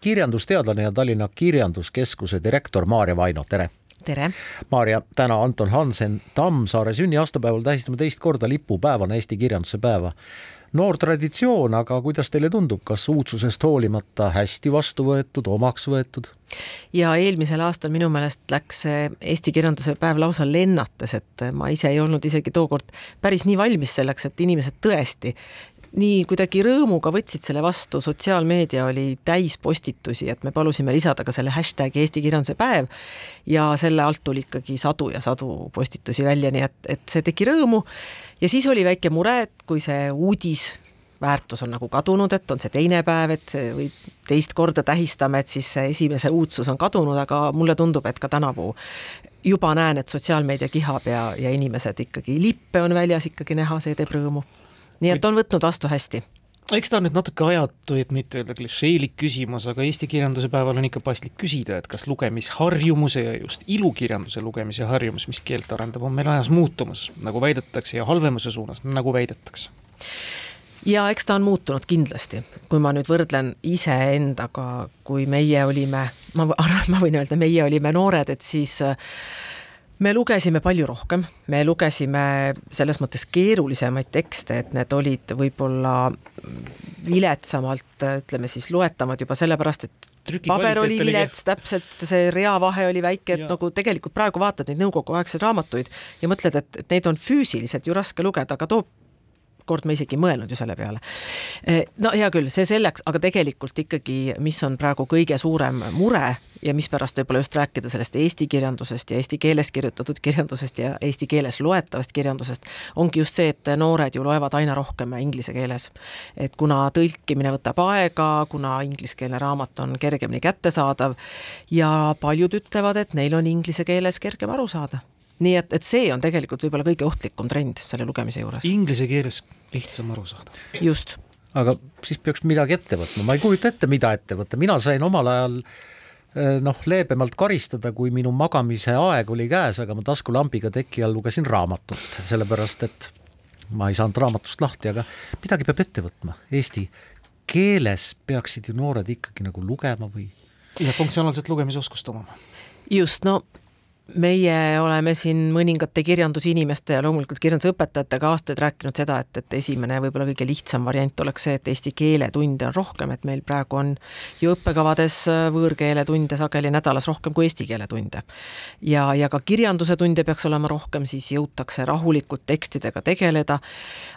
kirjandusteadlane ja Tallinna Kirjanduskeskuse direktor Maarja Vaino, tere! tere! Maarja, täna Anton Hansen Tammsaare sünniaastapäeval tähistame teist korda lipupäevana Eesti kirjanduse päeva. noor traditsioon, aga kuidas teile tundub, kas uudsusest hoolimata hästi vastu võetud, omaks võetud? ja eelmisel aastal minu meelest läks see Eesti kirjanduse päev lausa lennates, et ma ise ei olnud isegi tookord päris nii valmis selleks, et inimesed tõesti nii kuidagi rõõmuga võtsid selle vastu, sotsiaalmeedia oli täis postitusi, et me palusime lisada ka selle hashtagi Eesti kirjanduse päev ja selle alt tuli ikkagi sadu ja sadu postitusi välja, nii et, et see tegi rõõmu. ja siis oli väike mure, et kui see uudis väärtus on nagu kadunud, et on see teine päev, et või teist korda tähistame, et siis see esimese uudsus on kadunud, aga mulle tundub, et ka tänavu juba näen, et sotsiaalmeedia kihab ja, ja inimesed ikkagi, lippe on väljas ikkagi näha, see teeb rõõmu nii et on võtnud vastu hästi eks ta on nüüd natuke ajatu, et mitte öelda klišeelik küsimus, aga Eesti kirjanduse päeval on ikka paslik küsida, et kas lugemisharjumuse ja just ilukirjanduse lugemise harjumus, mis keelt arendab, on meil ajas muutumas, nagu väidetakse, ja halvemuse suunas, nagu väidetakse? ja eks ta on muutunud kindlasti, kui ma nüüd võrdlen iseendaga, kui meie olime, ma arvan, ma võin öelda, meie olime noored, et siis äh, me lugesime palju rohkem, me lugesime selles mõttes keerulisemaid tekste, et need olid võib-olla viletsamalt, ütleme siis loetamad juba sellepärast, et paber oli vilets, täpselt see reavahe oli väike, et ja. nagu tegelikult praegu vaatad neid nõukoguaegseid raamatuid ja mõtled, et, et neid on füüsiliselt ju raske lugeda, aga too kord me isegi ei mõelnud ju selle peale. Eh, no hea küll, see selleks, aga tegelikult ikkagi, mis on praegu kõige suurem mure ja mispärast võib-olla just rääkida sellest eesti kirjandusest ja eesti keeles kirjutatud kirjandusest ja eesti keeles loetavast kirjandusest, ongi just see, et noored ju loevad aina rohkem inglise keeles. et kuna tõlkimine võtab aega, kuna ingliskeelne raamat on kergemini kättesaadav ja paljud ütlevad, et neil on inglise keeles kergem aru saada nii et, et see on tegelikult võib-olla kõige ohtlikum trend selle lugemise juures. Inglise keeles lihtsam aru saada. just. aga siis peaks midagi ette võtma, ma ei kujuta ette, mida ette võtta, mina sain omal ajal eh, noh, leebemalt karistada, kui minu magamise aeg oli käes, aga ma taskulambiga teki all lugesin raamatut, sellepärast et ma ei saanud raamatust lahti, aga midagi peab ette võtma, eesti keeles peaksid ju noored ikkagi nagu lugema või? ja funktsionaalset lugemisoskust omama. just, no meie oleme siin mõningate kirjandusinimeste ja loomulikult kirjandusõpetajatega aastaid rääkinud seda, et, et esimene võib-olla kõige lihtsam variant oleks see, et eesti keeletunde on rohkem, et meil praegu on ju õppekavades äh, võõrkeeletunde sageli nädalas rohkem kui eesti keele tunde. ja, ja ka kirjanduse tunde peaks olema rohkem, siis jõutakse rahulikult tekstidega tegeleda.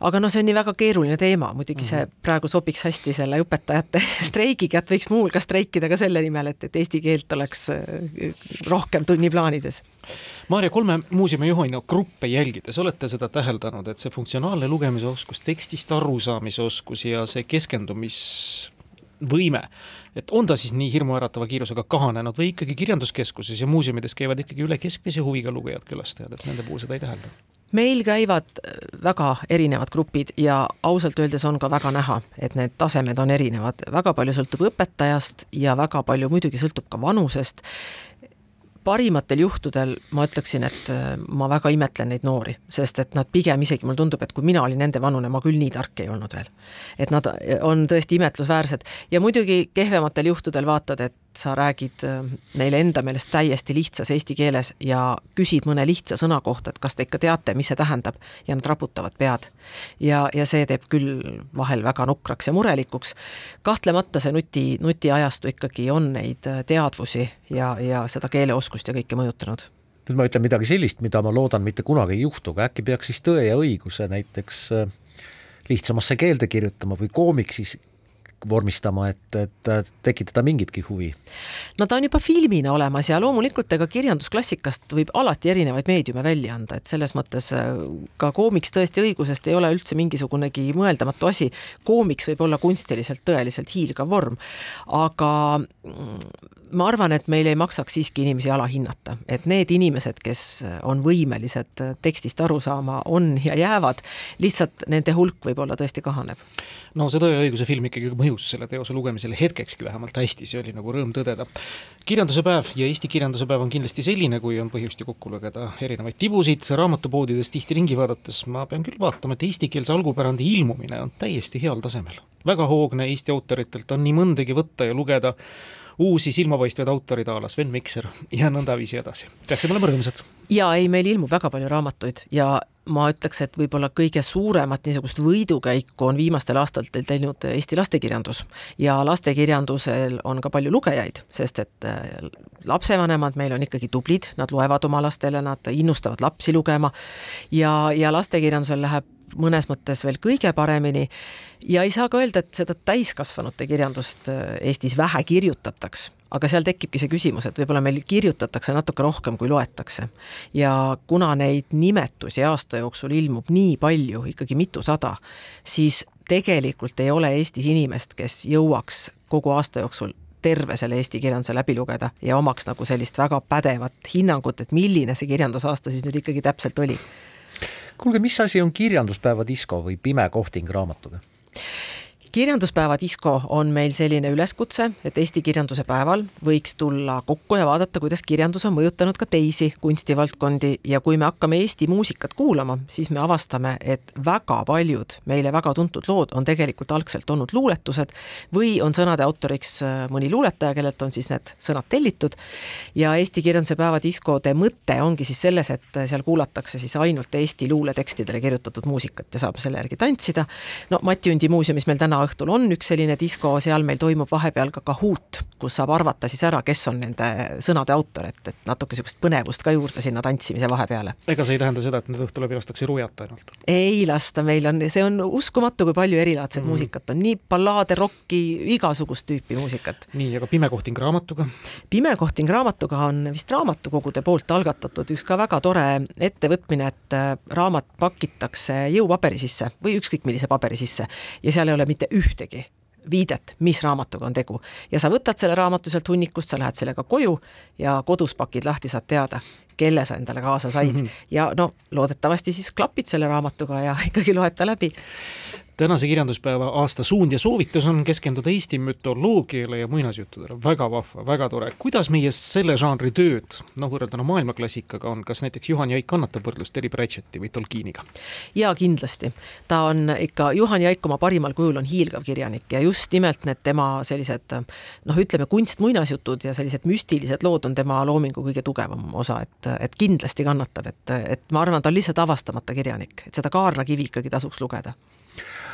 aga noh, see on nii väga keeruline teema, muidugi see mhm. praegu sobiks hästi selle õpetajate streigiga, et võiks muuhulgas streikida ka selle nimel, et, et eesti keelt oleks äh, rohkem tunniplaanides muuseas. Maarja, kolme muuseumi juhina gruppe jälgides olete seda täheldanud, et see funktsionaalne lugemisoskus, tekstist arusaamise oskus ja see keskendumisvõime, et on ta siis nii hirmuäratava kiirusega kahanenud või ikkagi kirjanduskeskuses ja muuseumides käivad ikkagi üle keskmise huviga lugejad, külastajad, et nende puhul seda ei tähelda? meil käivad väga erinevad grupid ja ausalt öeldes on ka väga näha, et need tasemed on erinevad, väga palju sõltub õpetajast ja väga palju muidugi sõltub ka vanusest parimatel juhtudel ma ütleksin, et äh, ma väga imetlen neid noori, sest et nad pigem isegi, mulle tundub, et kui mina olin nende vanune, ma küll nii tark ei olnud veel. et nad äh, on tõesti imetlusväärsed ja muidugi kehvematel juhtudel vaatad, et sa räägid äh, neile enda meelest täiesti lihtsas eesti keeles ja küsid mõne lihtsa sõna kohta, et kas te ikka teate, mis see tähendab ja nad raputavad pead. ja, ja see teeb küll vahel väga nukraks ja murelikuks. kahtlemata see nuti, nutiajastu ikkagi on neid äh, teadvusi ja, ja seda keeleoskust ja kõike mõjutanud nüüd ma ütlen midagi sellist, mida ma loodan mitte kunagi ei juhtu, aga äkki peaks siis Tõe ja õiguse näiteks äh, lihtsamasse keelde kirjutama või koomiksis vormistama, et, et tekitada mingitki huvi? no ta on juba filmina olemas ja loomulikult ega kirjandusklassikast võib alati erinevaid meediume välja anda, et selles mõttes äh, ka koomiks tõesti õigusest ei ole üldse mingisugunegi mõeldamatu asi. koomiks võib olla kunstiliselt tõeliselt hiilgav vorm, aga mm, ma arvan, et meil ei maksaks siiski inimesi alahinnata, et need inimesed, kes on võimelised tekstist aru saama, on ja jäävad, lihtsalt nende hulk võib-olla tõesti kahaneb. no see Tõe ja õiguse film ikkagi mõjus selle teose lugemisele hetkekski vähemalt hästi, see oli nagu rõõm tõdeda. kirjanduse päev ja Eesti kirjanduse päev on kindlasti selline, kui on põhjust ju kokku lugeda erinevaid tibusid, raamatupoodides tihti ringi vaadates ma pean küll vaatama, et eestikeelse algupärandi ilmumine on täiesti heal tasemel. väga hoogne Eesti autoritelt on nii mõndagi võtta ja lugeda uusi silmapaistvaid autorid a la Sven Mikser ja nõndaviisi edasi. peaksime olema rõõmsad. ja ei, meil ilmub väga palju raamatuid ja ma ütleks, et võib-olla kõige suuremat niisugust võidukäiku on viimastel aastatel teinud Eesti lastekirjandus ja lastekirjandusel on ka palju lugejaid, sest et äh, lapsevanemad meil on ikkagi tublid, nad loevad oma lastele, nad innustavad lapsi lugema ja, ja lastekirjandusel läheb mõnes mõttes veel kõige paremini ja ei saa ka öelda, et seda täiskasvanute kirjandust äh, Eestis vähe kirjutataks, aga seal tekibki see küsimus, et võib-olla meil kirjutatakse natuke rohkem, kui loetakse. ja kuna neid nimetusi aasta jooksul ilmub nii palju, ikkagi mitusada, siis tegelikult ei ole Eestis inimest, kes jõuaks kogu aasta jooksul terve selle eesti kirjanduse läbi lugeda ja omaks nagu sellist väga pädevat hinnangut, et milline see kirjandusaasta siis nüüd ikkagi täpselt oli kuulge, mis asi on kirjanduspäeva disko või pime kohting raamatuga? Kirjanduspäeva disko on meil selline üleskutse, et Eesti kirjanduse päeval võiks tulla kokku ja vaadata, kuidas kirjandus on mõjutanud ka teisi kunstivaldkondi ja kui me hakkame Eesti muusikat kuulama, siis me avastame, et väga paljud meile väga tuntud lood on tegelikult algselt olnud luuletused või on sõnade autoriks äh, mõni luuletaja, kellelt on siis need sõnad tellitud. ja Eesti kirjanduse päeva diskode mõte ongi siis selles, et seal kuulatakse siis ainult Eesti luuletekstidele kirjutatud muusikat ja saab selle järgi tantsida. no Mati Undi muuseumis meil täna õhtul on üks selline disko, seal meil toimub vahepeal ka Kahoot, kus saab arvata siis ära, kes on nende sõnade autor, et, et natuke niisugust põnevust ka juurde sinna tantsimise vahepeale. ega see ei tähenda seda, et nüüd õhtul läbi lastakse rujata ainult? ei lasta, meil on, see on uskumatu, kui palju erilaadset mm. muusikat on, nii ballaade, rokki, igasugust tüüpi muusikat. nii, aga Pimekohting raamatuga? pimekohting raamatuga on vist raamatukogude poolt algatatud üks ka väga tore ettevõtmine, et äh, raamat pakitakse jõupaberi sisse või ükskõik millise paberi sisse ja seal ei ole mitte ühtegi viidet, mis raamatuga on tegu. ja sa võtad selle raamatu sealt hunnikust, sa lähed sellega koju ja kodus pakid lahti, saad teada, kelle sa endale kaasa said mm -hmm. ja no loodetavasti siis klapid selle raamatuga ja ikkagi loed ta läbi tänase kirjanduspäeva aasta suund ja soovitus on keskenduda Eesti mütoloogiale ja muinasjuttudele, väga vahva, väga tore. kuidas meie selle žanri tööd, noh, võrrelduna maailmaklassikaga on, kas näiteks Juhan Jaik kannatab võrdlust Terry Pratchetti või Tolkieniga? jaa, kindlasti. ta on ikka, Juhan Jaik oma parimal kujul on hiilgav kirjanik ja just nimelt need tema sellised noh, ütleme kunstmuinasjutud ja sellised müstilised lood on tema loomingu kõige tugevam osa, et, et kindlasti kannatab, et, et ma arvan, ta on lihtsalt avastamata kirjanik, et seda kaarnakivi ikkagi tasuks lugeda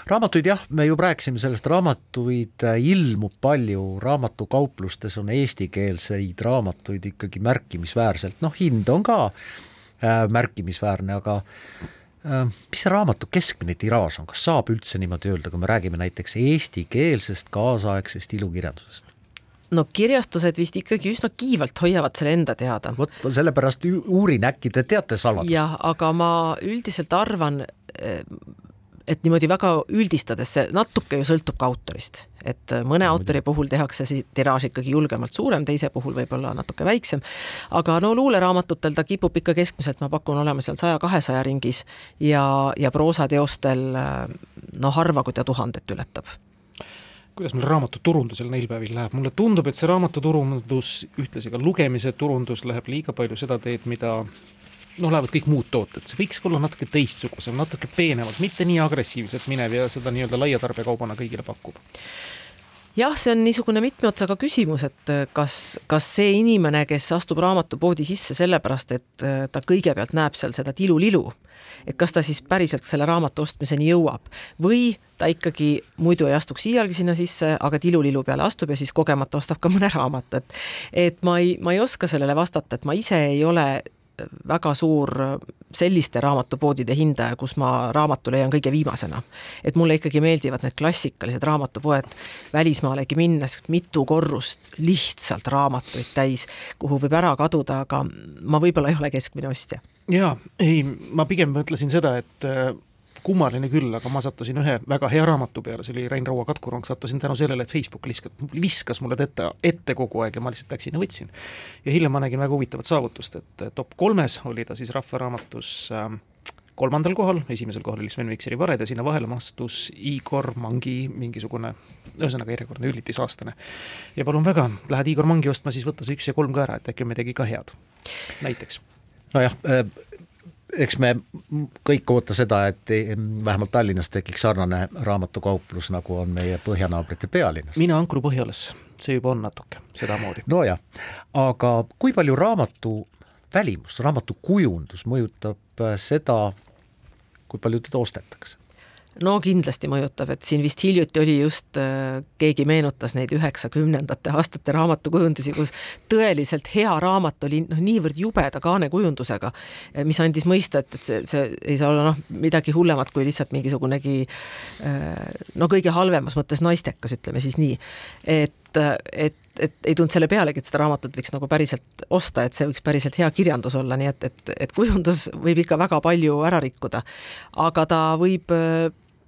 raamatuid jah, me juba rääkisime sellest, raamatuid äh, ilmub palju, raamatukauplustes on eestikeelseid raamatuid ikkagi märkimisväärselt, noh hind on ka äh, märkimisväärne, aga äh, mis see raamatu keskmine tiraaž on, kas saab üldse niimoodi öelda, kui me räägime näiteks eestikeelsest kaasaegsest ilukirjandusest? no kirjastused vist ikkagi üsna kiivalt hoiavad selle enda teada. vot sellepärast uurin, äkki te teate saladust? jah, aga ma üldiselt arvan, et niimoodi väga üldistades see natuke ju sõltub ka autorist, et mõne autori puhul tehakse see tiraaž ikkagi julgemalt suurem, teise puhul võib-olla natuke väiksem. aga no luuleraamatutes ta kipub ikka keskmiselt, ma pakun, olema seal saja-kahesaja ringis ja, ja proosateostel no harva, kui ta tuhandet ületab. Kuidas meil raamatuturundusel neil päevil läheb, mulle tundub, et see raamatuturundus, ühtlasi ka lugemise turundus läheb liiga palju seda teed, mida noh, lähevad kõik muud tooted, see võiks olla natuke teistsugusem, natuke peenemalt, mitte nii agressiivselt minev ja seda nii-öelda laia tarbekaubana kõigile pakub. Jah, see on niisugune mitme otsaga küsimus, et äh, kas, kas see inimene, kes astub raamatupoodi sisse sellepärast, et äh, ta kõigepealt näeb seal seda tilulilu, et kas ta siis päriselt selle raamatu ostmiseni jõuab või ta ikkagi muidu ei astuks iialgi sinna sisse, aga tilulilu peale astub ja siis kogemata ostab ka mõne raamatu, et et ma ei, ma ei oska sellele vastata, et ma ise ei ole väga suur selliste raamatupoodide hindaja, kus ma raamatu leian kõige viimasena. et mulle ikkagi meeldivad need klassikalised raamatupoed, välismaalegi minnes mitu korrust lihtsalt raamatuid täis, kuhu võib ära kaduda, aga ma võib-olla ei ole keskmine ostja. jaa, ei, ma pigem mõtlesin seda, et kummaline küll, aga ma sattusin ühe väga hea raamatu peale, see oli Rein Raua Katkurong, sattusin tänu sellele, et Facebook viskas, viskas mulle ette, ette kogu aeg ja ma lihtsalt läksin ja võtsin. ja hiljem ma nägin väga huvitavat saavutust, et top kolmes oli ta siis Rahvaraamatus äh, kolmandal kohal, esimesel kohal oli Sven Mikseri Vared ja sinna vahele mastus Igor Mangi mingisugune, ühesõnaga järjekordne üllitisaastane. ja palun väga, lähed Igor Mangi ostma, siis võta see üks ja kolm ka ära, et äkki on midagi ka head, näiteks. nojah äh,, eks me kõik oota seda, et vähemalt Tallinnas tekiks sarnane raamatukauplus, nagu on meie põhjanaabrite pealinnas. mine Ankru põhjalasse, see juba on natuke sedamoodi. nojah, aga kui palju raamatu välimus, raamatu kujundus mõjutab äh, seda, kui palju teda ostetakse? No kindlasti mõjutab, et siin vist hiljuti oli just äh,, keegi meenutas neid üheksakümnendate aastate raamatukujundusi, kus tõeliselt hea raamat oli noh, niivõrd jubeda kaanekujundusega, äh, mis andis mõista, et, et see, see ei saa olla noh, midagi hullemat kui lihtsalt mingisugunegi äh, no kõige halvemas mõttes naistekas, ütleme siis nii. et, et et ei tulnud selle pealegi, et seda raamatut võiks nagu päriselt osta, et see võiks päriselt hea kirjandus olla, nii et, et, et kujundus võib ikka väga palju ära rikkuda. aga ta võib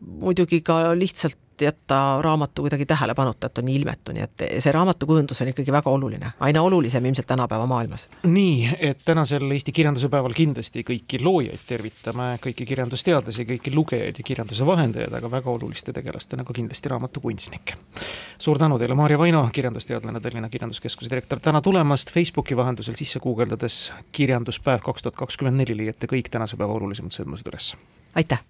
muidugi ka lihtsalt jätta raamatu kuidagi tähelepanuta, et on ilmetu, nii et see raamatukujundus on ikkagi väga oluline, aina olulisem ilmselt tänapäeva maailmas. nii, et tänasel Eesti kirjanduse päeval kindlasti kõiki loojaid tervitame, kõiki kirjandusteadlasi, kõiki lugejaid ja kirjanduse vahendajaid, aga väga oluliste tegelastena ka kindlasti raamatukunstnikke. suur tänu teile, Maarja Vaino, kirjandusteadlane, Tallinna Kirjanduskeskuse direktor, täna tulemast Facebooki vahendusel sisse guugeldades kirjanduspäev kaks tuhat kakskümmend neli leiate kõik tänase päeva olulisemad sündmused üles. aitäh!